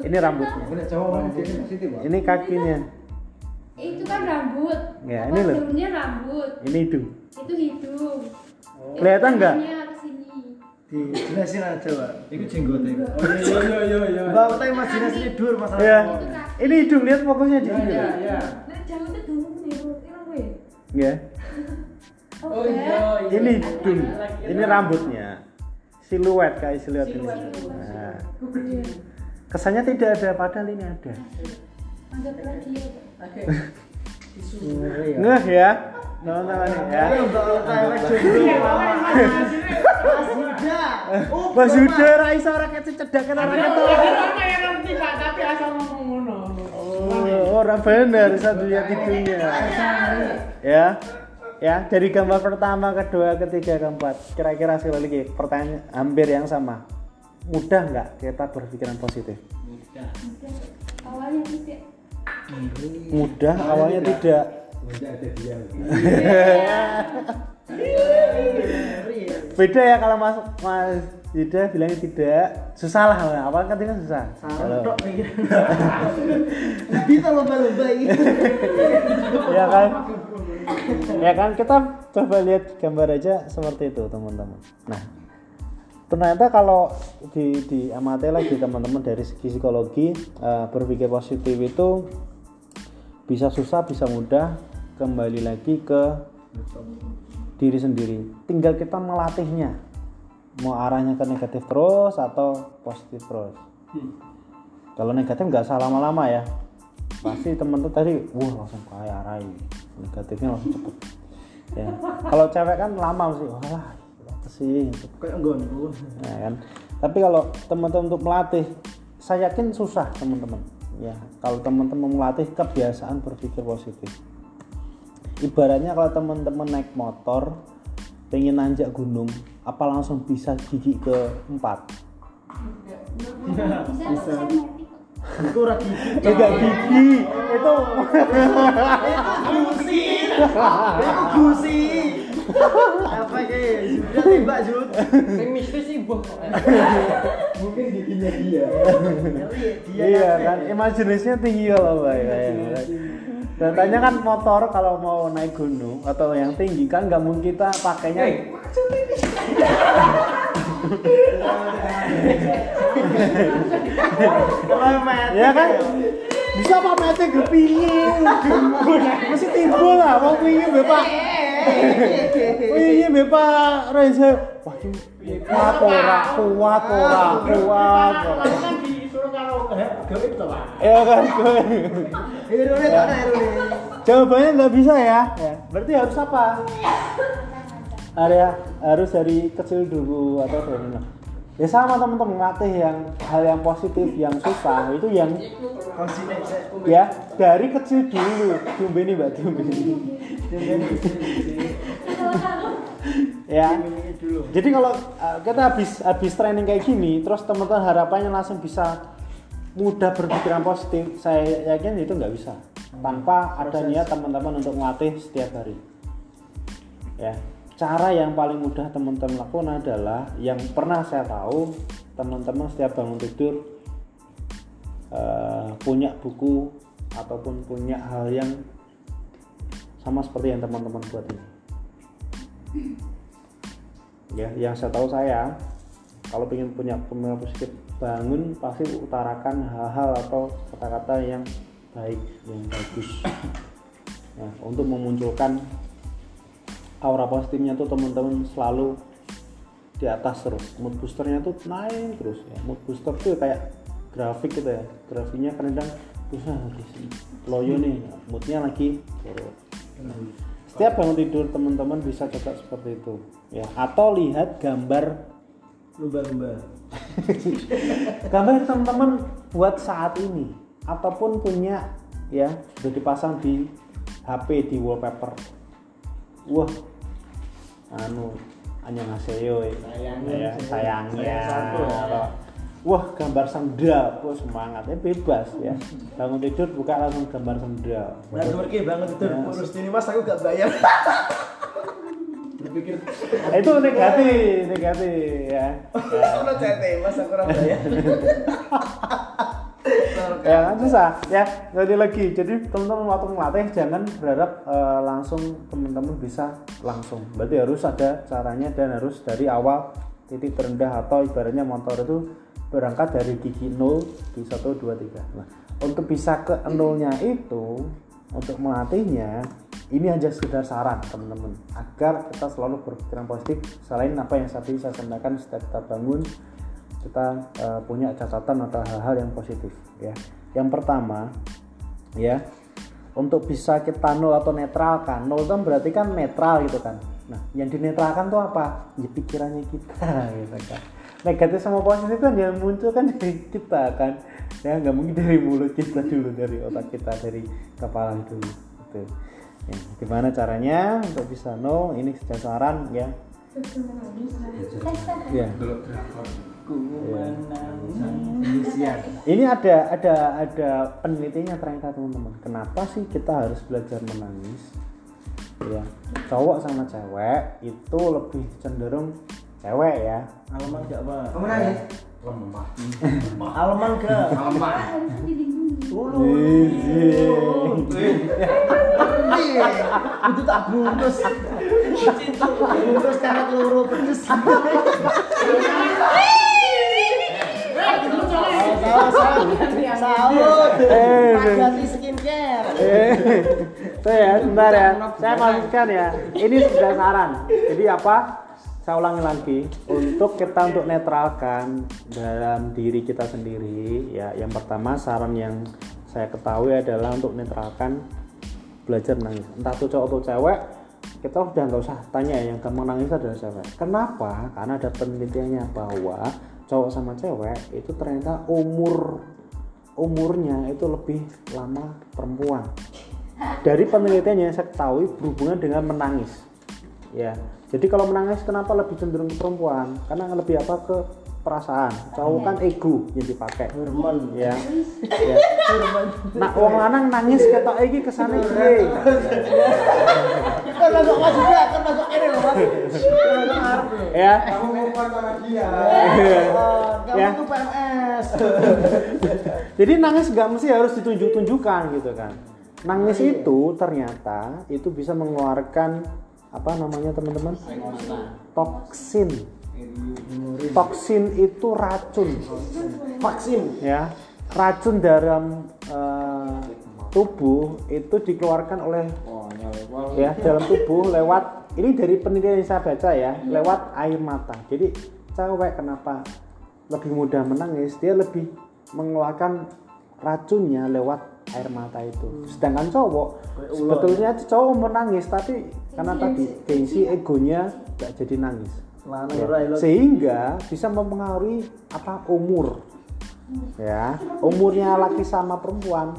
ini rambutnya ini kakinya itu kan rambut. Ya, Apa ini loh. rambut. ini hidung Itu hidung. Kelihatan nggak? Tangannya ke sini. Dijelasin aja, Pak. Itu jenggotnya. Oh iya iya iya iya. Mbak Uta imajinasinya dur masalah. ya ini hidung lihat fokusnya di sini loh. Iya. Nah, jauh itu dulu nih, ya? ya [laughs] Oh iya. iya. ini hidung ini rambutnya siluet kayak siluet ini. Nah, kesannya tidak ada padahal ini ada. Ya. ngeh ya. Teman-teman ya. Mas Yuda. Oh, Mas Yuda. Ra iso ora kecedakan ora ketok yang ngerti Pak, tapi asal ngomong ngono. Oh, orang benar satu lihat hidungnya. Ya. Ya, dari gambar pertama, kedua, ketiga, keempat. Kira-kira sekali lagi pertanyaan hampir yang sama. mudah nggak kita berpikiran positif? Mudah. awalnya tidak. Mudah. Awalnya tidak. Semenjak ada dia [laughs] beda ya kalau mas mas Yuda bilangnya tidak. Susah lah awal kan kan susah? Kalau-. Bisa lomba-lomba ya kan? Ya kan? Kita coba lihat gambar aja seperti itu teman-teman. Nah ternyata kalau di di amati lagi teman-teman dari segi psikologi eh, berpikir positif itu bisa susah bisa mudah kembali lagi ke diri sendiri. Tinggal kita melatihnya. Mau arahnya ke negatif terus atau positif terus. Kalau negatif nggak usah lama-lama ya. Pasti temen tuh tadi wah langsung kayak arai. Negatifnya langsung cepet. Ya. Kalau cewek kan lama mesti wah apa sih? Gitu. Kayak nggonku. ya kan. Tapi kalau teman-teman untuk melatih saya yakin susah teman-teman ya kalau teman-teman melatih kebiasaan berpikir positif ibaratnya kalau teman-teman naik motor pengen nanjak gunung apa langsung bisa gigi ke empat bisa bisa metik Iku ora gigi. enggak gigi itu Gusi. Iku gusi. Apa ki? Sudah tembak Jud. Sing mistis sih kok. mungkin giginya dia Dia iya kan imajinasinya tinggi kalau mbak ya, ya. tanya kan motor kalau mau naik gunung atau yang tinggi kan nggak mungkin kita pakainya Remet. ya kan bisa apa mete kepingin mesti timbul lah mau pingin bapak pingin bapak Reza wah kuat ora kuat ora kuat ora. Gawe ya kan gue Irune tak ada irune. Jawabannya nggak bisa ya. ya. Berarti harus apa? Area harus dari kecil dulu atau dari mana? Ya sama teman-teman ngelatih yang hal yang positif, yang susah itu yang ya dari kecil dulu. Diumbeni mbak diumbeni. ya. Jadi kalau uh, kita habis habis training kayak gini, terus teman-teman harapannya langsung bisa mudah berpikiran positif, saya yakin itu nggak bisa tanpa ada niat teman-teman untuk melatih setiap hari. Ya, cara yang paling mudah teman-teman lakukan adalah yang pernah saya tahu teman-teman setiap bangun tidur eh, punya buku ataupun punya hal yang sama seperti yang teman-teman buat ini. Ya, yang saya tahu saya kalau ingin punya pemikiran positif bangun pasti utarakan hal-hal atau kata-kata yang baik, yang bagus. Ya, [coughs] untuk memunculkan aura positifnya tuh teman-teman selalu di atas terus. Mood boosternya tuh naik terus ya. Mood booster tuh kayak grafik gitu ya. Grafiknya kadang bisa loyo nih moodnya lagi turun. Setiap bangun tidur teman-teman bisa coba seperti itu ya. Atau lihat gambar Lumba-lumba. [laughs] gambar teman-teman buat saat ini ataupun punya ya sudah dipasang di HP di wallpaper wah anu annyeonghaseyo ya Sayangnya, ya, sayangnya sayang satu ya. atau, wah gambar sendal wah semangatnya bebas ya bangun tidur buka langsung gambar sendal Nah, banget itu Ya. urus ini mas aku gak bayar. [laughs] Berpikir [laughs] itu negatif negatif ya. Ya. Ono CT mas aku bayar. ya. Kan susah. Ya jadi lagi. Jadi teman-teman waktu melatih jangan berharap eh, langsung teman-teman bisa langsung. Berarti harus ada caranya dan harus dari awal titik terendah atau ibaratnya motor itu berangkat dari gigi 0 di 1 2 3 nah untuk bisa ke nolnya itu untuk melatihnya ini hanya sekedar saran teman-teman agar kita selalu berpikiran positif selain apa yang tadi saya sampaikan setiap kita bangun kita eh, punya catatan atau hal-hal yang positif ya. Yang pertama ya untuk bisa kita nol atau netralkan nol kan berarti kan netral gitu kan. Nah yang dinetralkan tuh apa? Ya pikirannya kita [laughs] gitu kan. Negatif sama positif kan yang muncul kan dari kita kan. Ya nggak mungkin dari mulut kita dulu dari otak kita dari kepala dulu. Gitu. Ya, gimana caranya untuk bisa nol? Ini saran ya. Ya. Menangis ini ada ada ada penelitiannya ternyata teman-teman kenapa sih kita harus belajar menangis ya cowok sama cewek itu lebih cenderung cewek ya gak pak? Kamu nangis? Lemah gak? harusnya dilindungi Iya, itu tak bungkus. Bungkus karena keluru pedes. Sahut. Eh, ganti skincare. Eh, saya ya, sebentar ya. Saya maksudkan ya. Ini sudah saran. Jadi apa? Saya ulangi lagi. Untuk kita untuk netralkan dalam diri kita sendiri, ya. Yang pertama saran yang saya ketahui adalah untuk netralkan belajar menangis. Entah itu cowok atau cewek, kita udah nggak usah tanya ya, yang gampang nangis adalah cewek. Kenapa? Karena ada penelitiannya bahwa cowok sama cewek itu ternyata umur umurnya itu lebih lama perempuan dari penelitian yang saya ketahui berhubungan dengan menangis ya jadi kalau menangis kenapa lebih cenderung ke perempuan karena lebih apa ke perasaan cowok kan ego yang dipakai hormon ya, [laughs] ya. nah wong lanang nangis ketok iki kesane piye Kan masuk mas juga, kan masuk ini loh mas. Ya Kamu ngomong sama dia. Kamu Ya. tuh PMS. Jadi nangis nggak mesti harus ditunjuk-tunjukkan gitu kan. Nangis itu ternyata itu bisa mengeluarkan apa namanya teman-teman? Toksin. Toksin itu racun. Vaksin. Ya, racun dalam eh, tubuh itu dikeluarkan oleh ya dalam tubuh lewat ini dari penelitian yang saya baca ya lewat air mata. Jadi cewek kenapa lebih mudah menangis? Dia lebih mengeluarkan racunnya lewat air mata itu. Sedangkan cowok sebetulnya cowok menangis tapi karena tadi gengsi egonya nggak jadi nangis. Ya, sehingga bisa mempengaruhi apa umur. Ya. Umurnya laki sama perempuan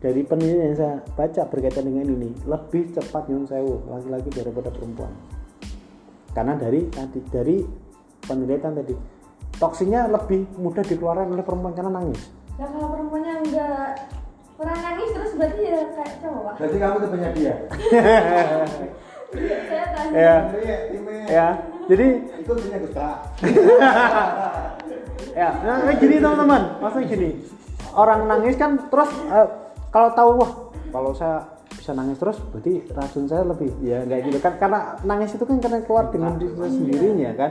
dari penelitian yang saya baca berkaitan dengan ini lebih cepat nyun sewu laki-laki daripada perempuan. Karena dari tadi dari penelitian tadi toksinnya lebih mudah dikeluarkan oleh perempuan karena nangis. Nah kalau perempuannya enggak pernah nangis terus berarti ya kayak cowok. Berarti kamu temannya dia. [laughs] Saya tanya. ya Iya, ya jadi Itu punya [laughs] ya nah, kayak gini teman-teman. Maksudnya gini. Orang nangis kan terus eh, kalau tahu wah kalau saya bisa nangis terus berarti racun saya lebih ya nggak gitu kan. Karena nangis itu kan karena keluar dengan diri sendirinya kan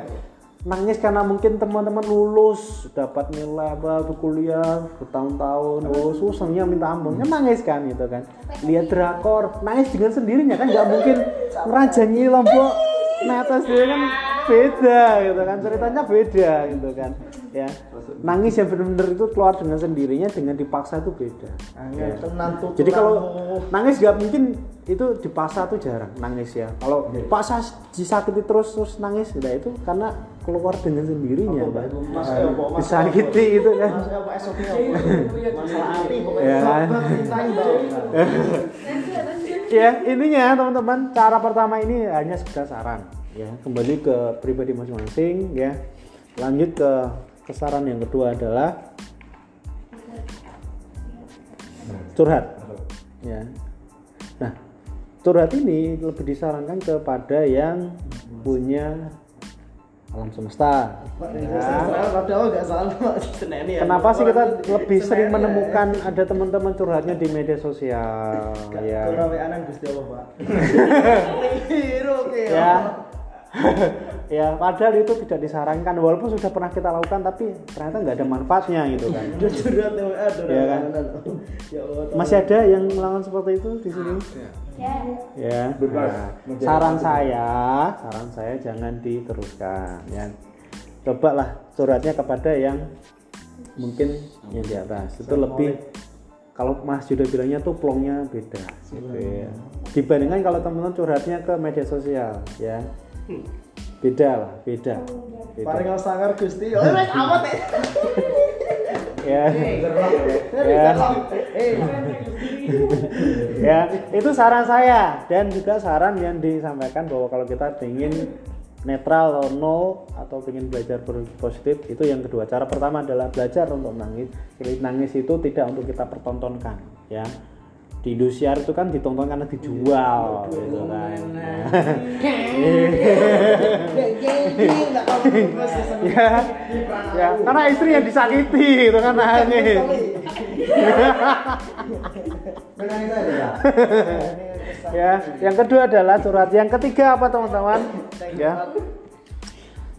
nangis karena mungkin teman-teman lulus dapat nilai apa kuliah bertahun-tahun. Oh susahnya minta ampun. Kan nangis kan gitu kan. Lihat drakor nangis dengan sendirinya kan nggak mungkin ngerajangi lombok netes dia kan beda gitu kan. Ceritanya beda gitu kan. Ya. Nangis yang benar-benar itu keluar dengan sendirinya dengan dipaksa itu beda. Ya. Jadi kalau nangis nggak mungkin itu dipaksa tuh jarang nangis ya. Kalau dipaksa disakiti terus terus nangis nah itu. Karena keluar dengan sendirinya Pak. Mas? Disakiti itu kan Mas. Ya. Ya intinya teman-teman cara pertama ini hanya sekedar saran ya. Kembali ke pribadi masing-masing ya. Lanjut ke kesaran yang kedua adalah curhat ya. Nah curhat ini lebih disarankan kepada yang punya alam semesta ya. Kenapa sih kita lebih sering menemukan ada teman-teman curhatnya di media sosial ya? [laughs] Ya [laughs] ya padahal itu tidak disarankan. Walaupun sudah pernah kita lakukan tapi ternyata nggak ada manfaatnya gitu kan. Curhat WA Iya kan? Ya Allah. masih ada yang melakukan seperti itu di sini? Ya. ya. Nah, saran saya saran saya jangan diteruskan ya. Cobalah curhatnya kepada yang mungkin yang di atas. Itu lebih kalau Mas Judo bilangnya tuh plongnya beda gitu ya. dibandingkan kalau teman-teman curhatnya ke media sosial ya beda lah beda, beda. Paling sangar Gusti. Oh, amat ya ya. ya. Eh, [laughs] ya itu saran saya. Dan juga saran yang disampaikan bahwa kalau kita ingin netral atau nol atau ingin belajar positif itu yang kedua. Cara pertama adalah belajar untuk menangis. Jadi nangis itu tidak untuk kita pertontonkan ya di Indosiar itu kan ditonton karena dijual gitu kan. Ya ya [laughs] karena istri yang disakiti itu kan aja ya. ya yang kedua adalah curhat yang ketiga apa teman-teman? Ya.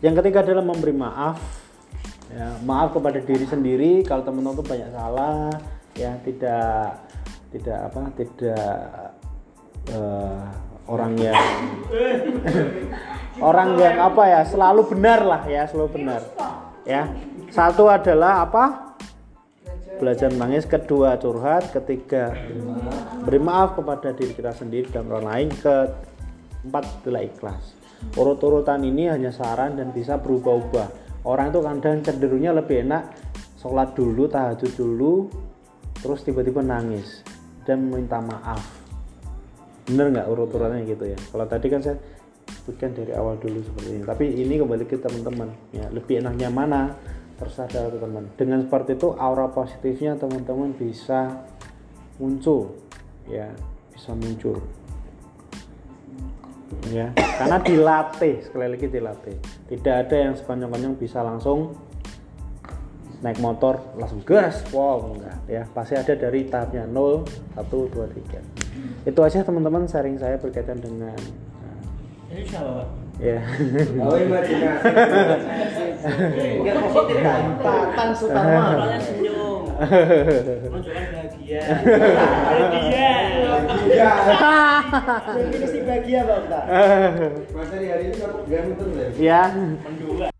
Yang ketiga adalah memberi maaf. Ya maaf kepada diri sendiri kalau teman-teman tuh banyak salah. Ya tidak tidak apa tidak eh, orang yang [laughs] orang yang apa ya selalu benar lah ya selalu benar. Ya satu adalah apa? Belajar menangis kedua curhat ketiga beri maaf kepada diri kita sendiri dan orang lain keempat adalah ikhlas. Urut-urutan ini hanya saran dan bisa berubah-ubah. Orang itu kadang cenderungnya lebih enak sholat dulu tahajud dulu terus tiba-tiba nangis dan minta maaf. Bener nggak urut-urutannya gitu ya? Kalau tadi kan saya sebutkan dari awal dulu seperti ini. Tapi ini kembali ke teman-teman ya. Lebih enaknya mana? Tersadar teman dengan seperti itu aura positifnya teman-teman bisa muncul ya. Bisa muncul. Ya karena dilatih. Sekali lagi dilatih. Tidak ada yang sepanjang-panjang bisa langsung naik motor langsung gas wow enggak ya pasti ada dari tahapnya 0 1 2 3 itu aja teman-teman sharing saya berkaitan dengan siapa, Pak? ya Oh imajinasi. Positif senyum. Menunjukkan bahagia. Bahagia. Iya. Definisi bahagia Pak Ustaz. [laughs] Materi hari ini kamu ya? ya Mendua.